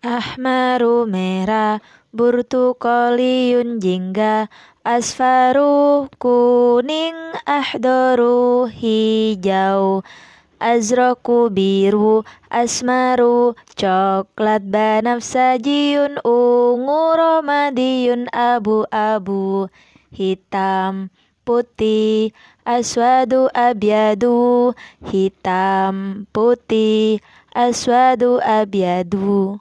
Ahmaru merah, burtukoliyun jingga, asfaru kuning, ahdoru hijau, azroku biru, asmaru coklat, banafsajiyun ungu, romadiyun abu-abu, hitam putih, aswadu abyadu, hitam putih, aswadu abyadu.